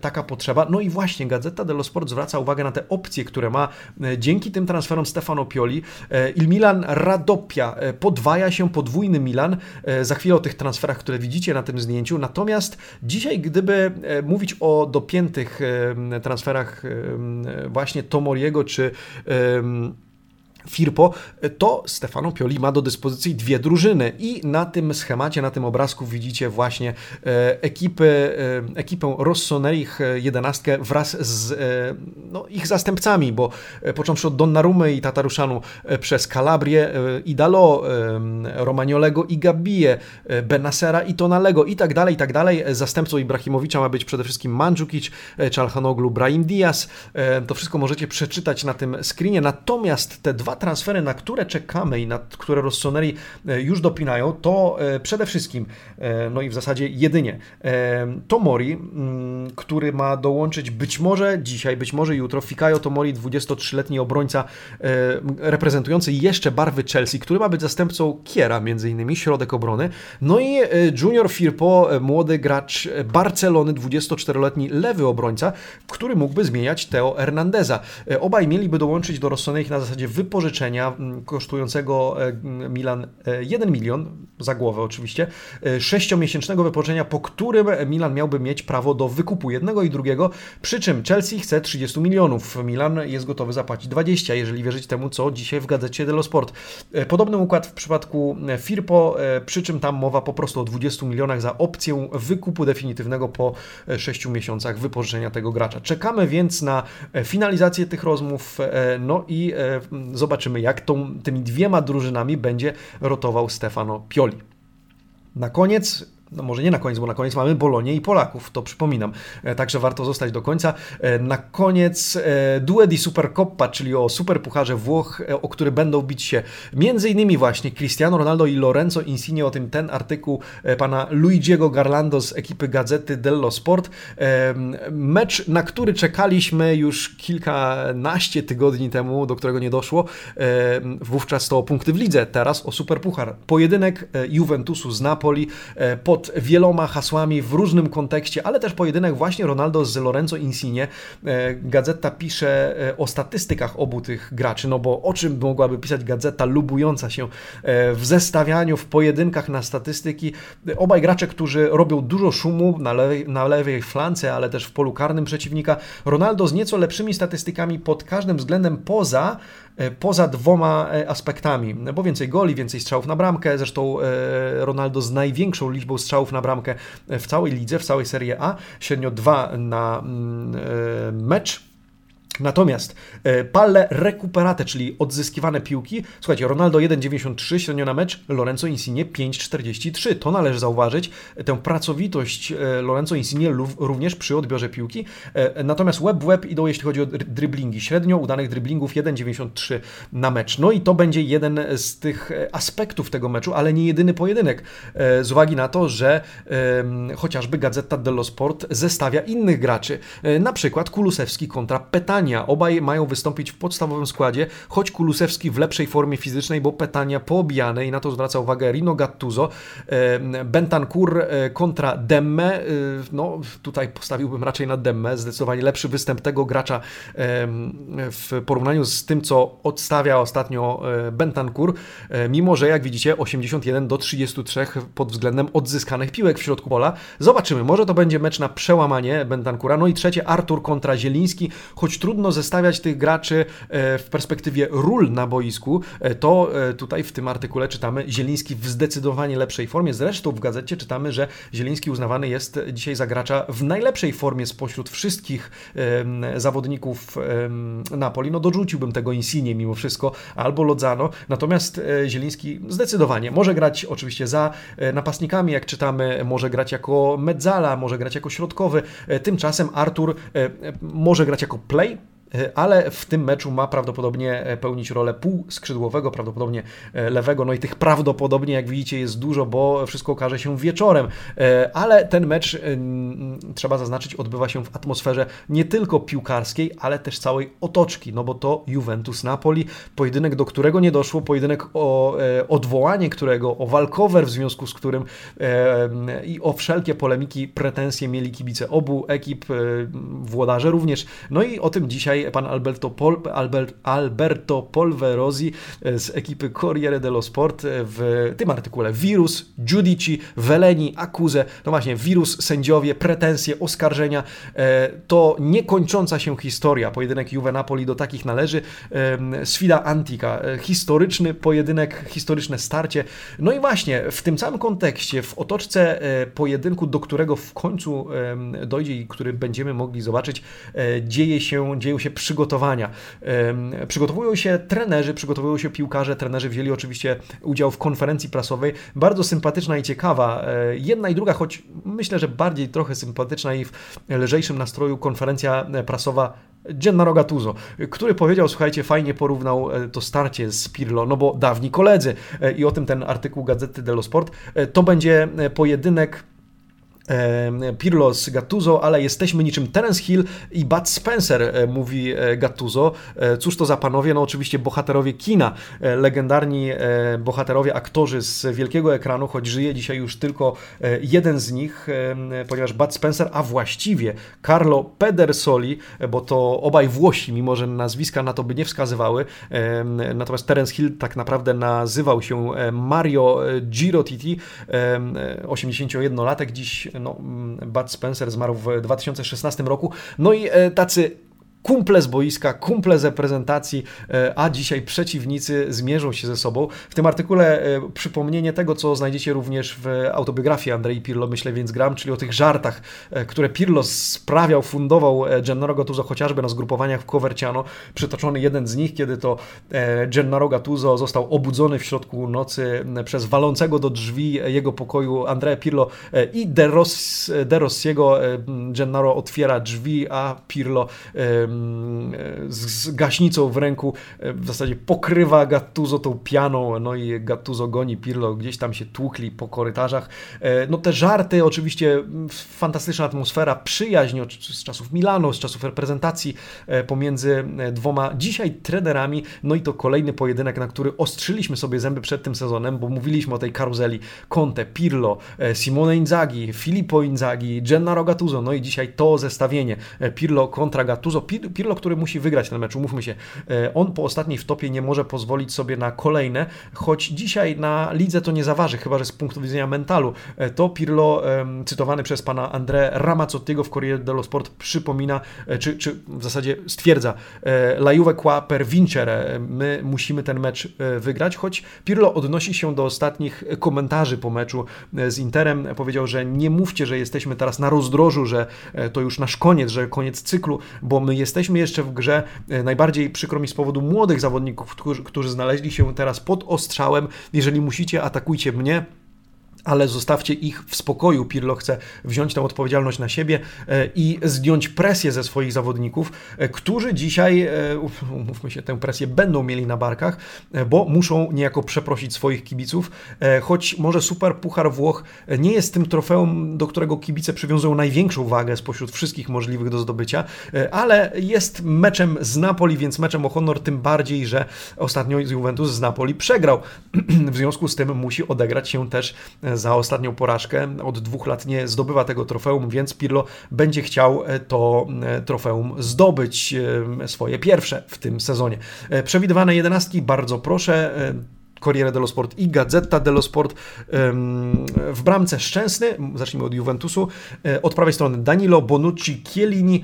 Speaker 1: taka potrzeba. No i właśnie Gazeta dello Sport zwraca uwagę na te opcje, które ma e, dzięki tym transferom Stefano Pioli. E, Il Milan Radopia e, podwaja się, podwójny Milan. Za chwilę o tych transferach, które widzicie na tym zdjęciu. Natomiast dzisiaj, gdyby mówić o dopiętych transferach właśnie Tomoriego czy Um, Firpo, to Stefano Pioli ma do dyspozycji dwie drużyny i na tym schemacie, na tym obrazku widzicie właśnie e, ekipy, e, ekipę Rossoneri, jedenastkę wraz z e, no, ich zastępcami, bo począwszy od Donnarumy i Tataruszanu przez Calabrię, Idalo, Romagnolego i Gabije, Benasera i Tonalego i tak dalej, i tak dalej. Zastępcą Ibrahimowicza ma być przede wszystkim Mandzukic, Czalhanoglu, Brahim Diaz. To wszystko możecie przeczytać na tym screenie, natomiast te dwa transfery, na które czekamy i na które Rossoneri e, już dopinają, to e, przede wszystkim, e, no i w zasadzie jedynie, Tomori, mm, który ma dołączyć być może dzisiaj, być może jutro, Fikayo Tomori, 23-letni obrońca reprezentujący jeszcze barwy Chelsea, który ma być zastępcą Kiera, między innymi, środek obrony. No i Junior Firpo, młody gracz Barcelony, 24-letni lewy obrońca, który mógłby zmieniać Teo Hernandeza. Obaj mieliby dołączyć do Rossoneri na zasadzie wypożyczenia kosztującego e, Milan 1 e, milion, za głowę oczywiście, e, sześciomiesięcznego wypożyczenia, po którym Milan miałby mieć prawo do wykupu jednego i drugiego, przy czym Chelsea chce 30 milionów, Milan jest gotowy zapłacić 20, jeżeli wierzyć temu, co dzisiaj w gazecie Dello Sport. Podobny układ w przypadku Firpo, przy czym tam mowa po prostu o 20 milionach za opcję wykupu definitywnego po 6 miesiącach wypożyczenia tego gracza. Czekamy więc na finalizację tych rozmów, no i zobaczymy, jak tą, tymi dwiema drużynami będzie rotował Stefano Pioli. Na koniec no może nie na koniec, bo na koniec mamy Bolonię i Polaków, to przypominam. E, także warto zostać do końca. E, na koniec e, Duet di Supercoppa, czyli o Superpucharze Włoch, o który będą bić się innymi właśnie Cristiano Ronaldo i Lorenzo Insigne, o tym ten artykuł pana Luigiego Garlando z ekipy Gazety dello Sport. Mecz, na który czekaliśmy już kilkanaście tygodni temu, do którego nie doszło. Wówczas to o punkty w lidze, teraz o Superpuchar. Pojedynek Juventusu z Napoli pod wieloma hasłami w różnym kontekście, ale też pojedynek właśnie Ronaldo z Lorenzo Insigne. E, gazeta pisze e, o statystykach obu tych graczy, no bo o czym mogłaby pisać gazeta lubująca się e, w zestawianiu, w pojedynkach na statystyki. Obaj gracze, którzy robią dużo szumu na lewej, na lewej flance, ale też w polu karnym przeciwnika. Ronaldo z nieco lepszymi statystykami pod każdym względem poza poza dwoma aspektami, bo więcej goli, więcej strzałów na bramkę, zresztą Ronaldo z największą liczbą strzałów na bramkę w całej lidze, w całej Serie A, średnio dwa na mm, mecz. Natomiast e, palle recuperate, czyli odzyskiwane piłki, słuchajcie, Ronaldo 1,93 średnio na mecz, Lorenzo Insigne 5,43. To należy zauważyć, tę pracowitość e, Lorenzo Insigne również przy odbiorze piłki. E, natomiast web w web idą, jeśli chodzi o driblingi. Średnio udanych driblingów 1,93 na mecz. No i to będzie jeden z tych aspektów tego meczu, ale nie jedyny pojedynek. Z uwagi na to, że chociażby Gazeta dello Sport zestawia innych graczy. Na przykład Kulusewski kontra Petani Petania. Obaj mają wystąpić w podstawowym składzie, choć Kulusewski w lepszej formie fizycznej, bo Petania poobijany i na to zwraca uwagę Rino Gattuso. Bentancur e, kontra Demme. E, no, tutaj postawiłbym raczej na Demme. Zdecydowanie lepszy występ tego gracza w porównaniu z tym, co odstawia ostatnio e, Bentancur, mimo że jak widzicie 81 do 33 pod względem odzyskanych piłek w środku pola. Zobaczymy, może to będzie mecz na przełamanie Bentancura. No i trzecie Artur kontra Zieliński, choć trudno trudno zestawiać tych graczy e, w perspektywie ról na boisku, e, to e, tutaj w tym artykule czytamy Zieliński w zdecydowanie lepszej formie. Zresztą w gazecie czytamy, że Zieliński uznawany jest dzisiaj za gracza w najlepszej formie spośród wszystkich zawodników Napoli. No dorzuciłbym tego Insigne mimo wszystko, albo Lodzano. Natomiast Zieliński zdecydowanie może grać oczywiście za napastnikami, jak czytamy, może grać jako medzala, może grać jako środkowy. Tymczasem Artur może grać jako play, ale w tym meczu ma prawdopodobnie e, pełnić rolę półskrzydłowego, prawdopodobnie e, lewego. No i tych prawdopodobnie, jak widzicie, jest dużo, bo wszystko okaże się wieczorem. Ale ten mecz, trzeba zaznaczyć, odbywa się w atmosferze nie tylko piłkarskiej, ale też całej otoczki, no bo to Juventus Napoli, pojedynek, do którego nie doszło, pojedynek o odwołanie którego, o walkover, w związku z którym i o wszelkie polemiki, pretensje mieli kibice obu ekip, włodarze również. No i o tym dzisiaj Pan Alberto, Pol, Albert, Alberto Polverosi z ekipy Corriere dello Sport w tym artykule Wirus, Giudici, Veleni, Akuse, no właśnie, wirus, sędziowie, pretensje, oskarżenia, to niekończąca się historia. Pojedynek Juve-Napoli do takich należy. Sfida Antica, historyczny pojedynek, historyczne starcie. No i właśnie, w tym samym kontekście, w otoczce pojedynku, do którego w końcu dojdzie i który będziemy mogli zobaczyć, e, dzieje się, dzieją się przygotowania. Przygotowują się trenerzy, przygotowują się piłkarze, trenerzy wzięli oczywiście udział w konferencji prasowej, bardzo sympatyczna i ciekawa. E, jedna i druga, choć myślę, że bardziej trochę sympatyczna i w lżejszym nastroju konferencja prasowa Gennaro Gattuso, który powiedział, słuchajcie, fajnie porównał e, to starcie z Pirlo, no bo dawni koledzy i o tym ten artykuł Gazety dello Sport, to będzie pojedynek Pirlo z Gattuso, ale jesteśmy niczym Terence Hill i Bud Spencer, e, mówi e, Gattuso. E, cóż to za panowie? No oczywiście bohaterowie kina, legendarni bohaterowie, aktorzy z wielkiego ekranu, choć żyje dzisiaj już tylko jeden z nich, ponieważ Bud Spencer, a właściwie Carlo Pedersoli, bo to obaj Włosi, mimo że nazwiska na to by nie wskazywały, natomiast Terence Hill tak naprawdę nazywał się Mario Girotiti, 81-latek, dziś no, mm, Bud Spencer zmarł w 2016 roku. No i e, tacy kumple z boiska, kumple z reprezentacji, e, a dzisiaj przeciwnicy zmierzą się ze sobą. W tym artykule e, przypomnienie tego, co znajdziecie również w autobiografii Andrei Pirlo, myślę więc gram, czyli o tych żartach, e, które Pirlo sprawiał, fundował Gennaro Gattuso chociażby na zgrupowaniach w Coverciano. Przytoczony jeden z nich, kiedy to Gennaro Gattuso został obudzony w środku nocy przez walącego do drzwi jego pokoju Andrea Pirlo i De, Ross, De Rossiego. Gennaro otwiera drzwi, a Pirlo z gaśnicą w ręku e, w zasadzie pokrywa Gattuso tą pianą, no i Gattuso goni Pirlo, gdzieś tam się tłukli po korytarzach. E, no te żarty, oczywiście fantastyczna atmosfera, przyjaźń z czasów Milano, z czasów reprezentacji e, pomiędzy dwoma dzisiaj trenerami, no i to kolejny pojedynek, na który ostrzyliśmy sobie zęby przed tym sezonem, bo mówiliśmy o tej karuzeli Conte, Pirlo, Simone Inzaghi, Filippo Inzaghi, Gennaro Gattuso, no i dzisiaj to zestawienie Pirlo kontra Gattuso, Pirlo, który musi wygrać ten mecz, umówmy się, e, on po ostatniej wtopie nie może pozwolić sobie na kolejne, choć dzisiaj na lidze to nie zaważy, chyba że z punktu widzenia mentalu. E, to Pirlo, cytowany przez pana André Ramazzottiego w Corriere dello Sport, przypomina, e, czy, czy w zasadzie stwierdza, la Juve qua per vincere, my musimy ten mecz wygrać, choć Pirlo odnosi się do ostatnich komentarzy po meczu z Interem, powiedział, że nie mówcie, że jesteśmy teraz na rozdrożu, że to już nasz koniec, że koniec cyklu, bo my jesteśmy jesteśmy jeszcze w grze. E, najbardziej przykro mi z powodu młodych zawodników, którzy, którzy znaleźli się teraz pod ostrzałem. Jeżeli musicie, atakujcie mnie ale zostawcie ich w spokoju. Pirlo chce wziąć tę odpowiedzialność na siebie e, i zdjąć presję ze swoich zawodników, e, którzy dzisiaj, e, umówmy się, tę presję będą mieli na barkach, bo muszą niejako przeprosić swoich kibiców, choć może Super Puchar Włoch nie jest tym trofeum, do którego kibice przywiązują największą wagę spośród wszystkich możliwych do zdobycia, ale jest meczem z Napoli, więc meczem o honor, tym bardziej, że ostatnio Juventus z Napoli przegrał. w związku z tym musi odegrać się też za ostatnią porażkę. Od dwóch lat nie zdobywa tego trofeum, więc Pirlo będzie chciał e, to e, trofeum zdobyć, e, swoje pierwsze w tym sezonie. Przewidywane jedenastki, bardzo proszę. Corriere dello Sport i Gazeta dello Sport. W bramce Szczęsny, zacznijmy od Juventusu, e, od prawej strony Danilo, Bonucci, Chiellini,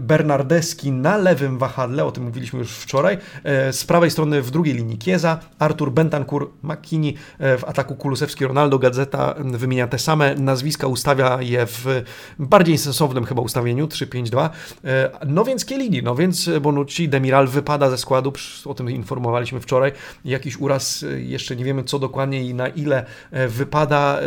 Speaker 1: Bernardeschi na lewym wahadle, o tym mówiliśmy już wczoraj. E, z prawej strony w drugiej linii Kieza, Artur Bentancur, Makini, e, w ataku Kulusewski, Ronaldo. Gazeta wymienia te same nazwiska, ustawia je w bardziej sensownym chyba ustawieniu 3-5-2. No więc Chiellini, no więc Bonucci, Demiral wypada ze składu, o tym informowaliśmy wczoraj, jakiś uraz, e, jeszcze nie wiemy co dokładnie i na ile e, wypada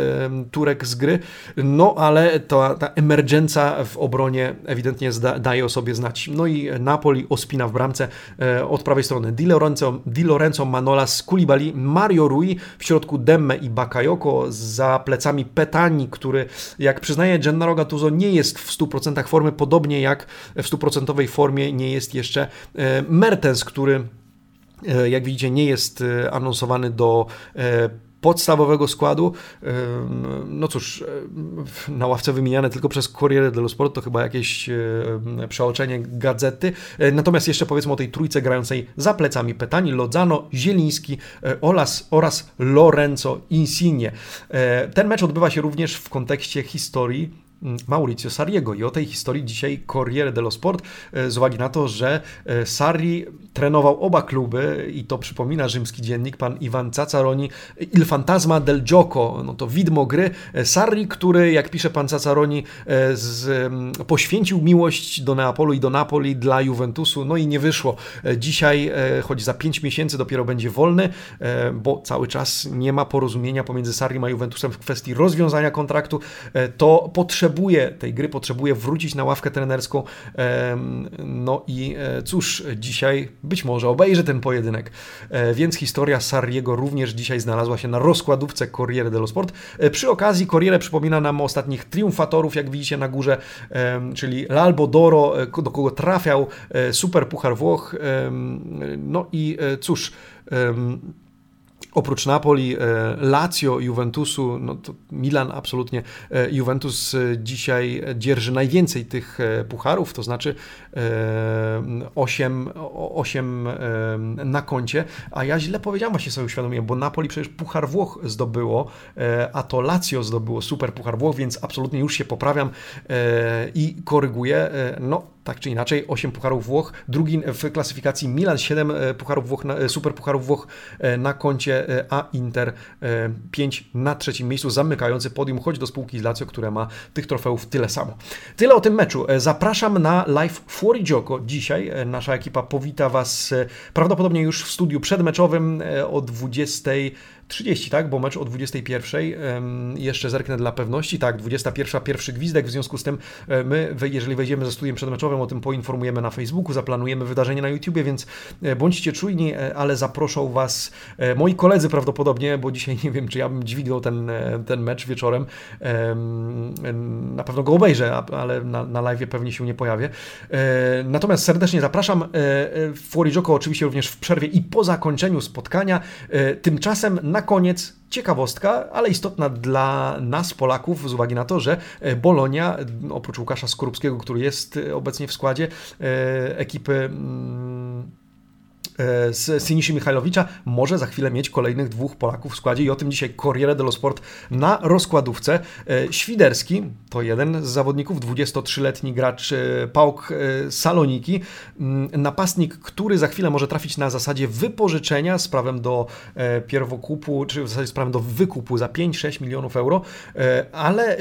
Speaker 1: Turek z gry, no ale to, ta emergencja w obronie ewidentnie zda, daje o sobie znać. No i Napoli ospina w bramce e, od prawej strony Di Lorenzo, Di Lorenzo Manolas, Koulibaly, Mario Rui, w środku Demme i Bakayoko, za plecami Petani, który jak przyznaje Gennaro Gattuso nie jest w 100% formy, podobnie jak w 100% formie nie jest jeszcze Mertens, który E, jak widzicie, nie jest e, anonsowany do e, podstawowego składu. No cóż, na ławce wymieniane tylko przez Corriere dello Sport to chyba jakieś przeoczenie gazety. Natomiast jeszcze powiedzmy o tej trójce grającej za plecami Petani, Lozano, Zieliński oraz, oraz Lorenzo Insigne. Ten mecz odbywa się również w kontekście historii Mauricio Sarriego. I o tej historii dzisiaj Corriere dello Sport, e, z uwagi na to, że e, Sarri trenował oba kluby i to przypomina rzymski dziennik, pan Iwan Cacaroni, Il Fantasma del Gioco, no to widmo gry. E, Sarri, który, jak pisze pan Cacaroni, z, mm, poświęcił miłość do Neapolu i do Napoli dla Juventusu, no i nie wyszło. Dzisiaj, choć za 5 miesięcy dopiero będzie wolny, bo cały czas nie ma porozumienia pomiędzy Sarri a Juventusem w kwestii rozwiązania kontraktu, to potrzeba potrzebuje tej gry, potrzebuje wrócić na ławkę trenerską. No i e, cóż, dzisiaj być może obejrzy ten pojedynek. E, więc historia Sarriego również dzisiaj znalazła się na rozkładówce Corriere dello Sport. E, przy okazji Corriere przypomina nam ostatnich triumfatorów, jak widzicie na górze, czyli L'Albo Doro, do kogo trafiał Super Puchar Włoch. No i cóż, Oprócz Napoli, e, Lazio, Juventusu, no to Milan absolutnie. E, Juventus e, dzisiaj dzierży najwięcej tych pucharów, to znaczy 8, 8 na koncie, a ja źle powiedziałem, właśnie sobie uświadomiłem, bo Napoli przecież Puchar Włoch zdobyło, a to Lazio zdobyło Super Puchar Włoch, więc absolutnie już się poprawiam i koryguję. No, tak czy inaczej, 8 pucharów Włoch, drugi w klasyfikacji Milan, 7 e, pucharów Włoch, e, super pucharów Włoch e, na koncie, a Inter 5 na trzecim miejscu, zamykający podium, choć do spółki z Lazio, która ma tych trofeów tyle samo. Tyle o tym meczu. Zapraszam na live Fuori Gioco. Dzisiaj nasza ekipa powita Was prawdopodobnie już w studiu przedmeczowym o 20. 30, tak? Bo mecz o 21. Jeszcze zerknę dla pewności. Tak, 21. pierwszy gwizdek. W związku z tym e, my, jeżeli wejdziemy ze studiem przedmeczowym, o tym poinformujemy na Facebooku, zaplanujemy wydarzenie na YouTubie, więc e, bądźcie czujni, e, ale zaproszą Was moi koledzy prawdopodobnie, bo dzisiaj nie wiem, czy ja bym dźwignął ten, ten mecz wieczorem. Na pewno go obejrzę, ale na, na live pewnie się nie pojawię. Natomiast serdecznie zapraszam. Florijoko oczywiście również w przerwie i po zakończeniu spotkania. Tymczasem na na koniec ciekawostka, ale istotna dla nas, Polaków, z uwagi na to, że e, Bolonia, oprócz Łukasza Skorupskiego, który jest e, obecnie w składzie e, ekipy z Sinisi Michajlowicza może za chwilę mieć kolejnych dwóch Polaków w składzie i o tym dzisiaj Corriere dello Sport na rozkładówce. E, Świderski to jeden z zawodników, 23-letni gracz e, Pałk Saloniki, mm, napastnik, który za chwilę może trafić na zasadzie wypożyczenia z prawem do pierwokupu, czy w zasadzie z prawem do wykupu za 5-6 milionów euro, ale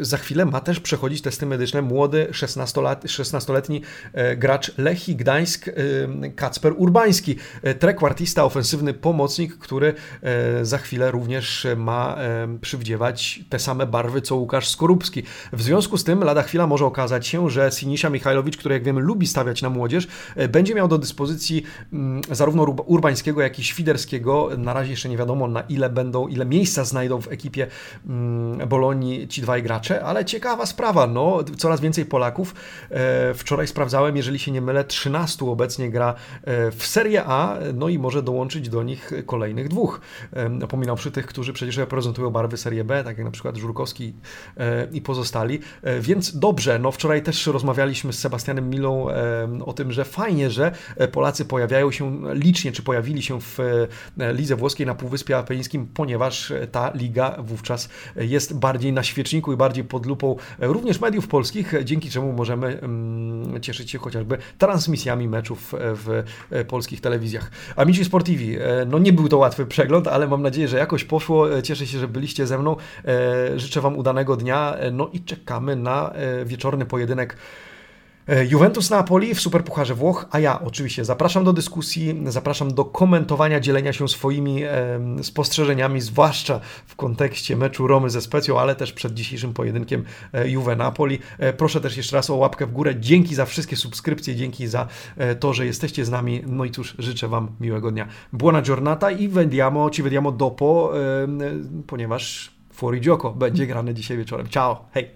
Speaker 1: za chwilę ma też przechodzić testy medyczne młody 16-letni gracz Lechii Gdańsk Kacper Urbański. Szymański, e, trekwartista, ofensywny pomocnik, który e, za chwilę również ma e, przywdziewać te same barwy co Łukasz Skorupski. W związku z tym lada chwila może okazać się, że Sinisia Michajlowicz, który jak wiemy lubi stawiać na młodzież, będzie miał do dyspozycji mm, zarówno Urbańskiego, jak i Świderskiego. Na razie jeszcze nie wiadomo na ile będą, ile miejsca znajdą w ekipie mm, Bolonii ci dwaj gracze, ale ciekawa sprawa, no coraz więcej Polaków. Wczoraj sprawdzałem, jeżeli się nie mylę, 13 obecnie gra w Serie A, no i może dołączyć do nich kolejnych dwóch. przy tych, którzy przecież reprezentują barwy Serie B, tak jak na przykład Żurkowski e, i pozostali. E, więc dobrze, no wczoraj też rozmawialiśmy z Sebastianem Milą o tym, że fajnie, że Polacy pojawiają się licznie, czy pojawili się w e, lidze włoskiej na Półwyspie Apenińskim, ponieważ ta liga wówczas jest bardziej na świeczniku i bardziej pod lupą również mediów polskich, dzięki czemu możemy cieszyć się chociażby transmisjami meczów w polskich polskich telewizjach. Amici Sportivi, e, no nie był to łatwy przegląd, ale mam nadzieję, że jakoś poszło. E, cieszę się, że byliście ze mną. E, życzę Wam udanego dnia, no i czekamy na wieczorny pojedynek Juventus Napoli w Superpucharze Włoch, a ja oczywiście zapraszam do dyskusji, zapraszam do komentowania, dzielenia się swoimi e, spostrzeżeniami, zwłaszcza w kontekście meczu Romy ze Specją, ale też przed dzisiejszym pojedynkiem e, Juve Napoli. E, proszę też jeszcze raz o łapkę w górę. Dzięki za wszystkie subskrypcje, dzięki za e, to, że jesteście z nami. No i cóż, życzę Wam miłego dnia. Buona giornata i vediamo, ci vediamo dopo, e, ponieważ Fuori Gioco będzie grane dzisiaj wieczorem. Ciao, hej!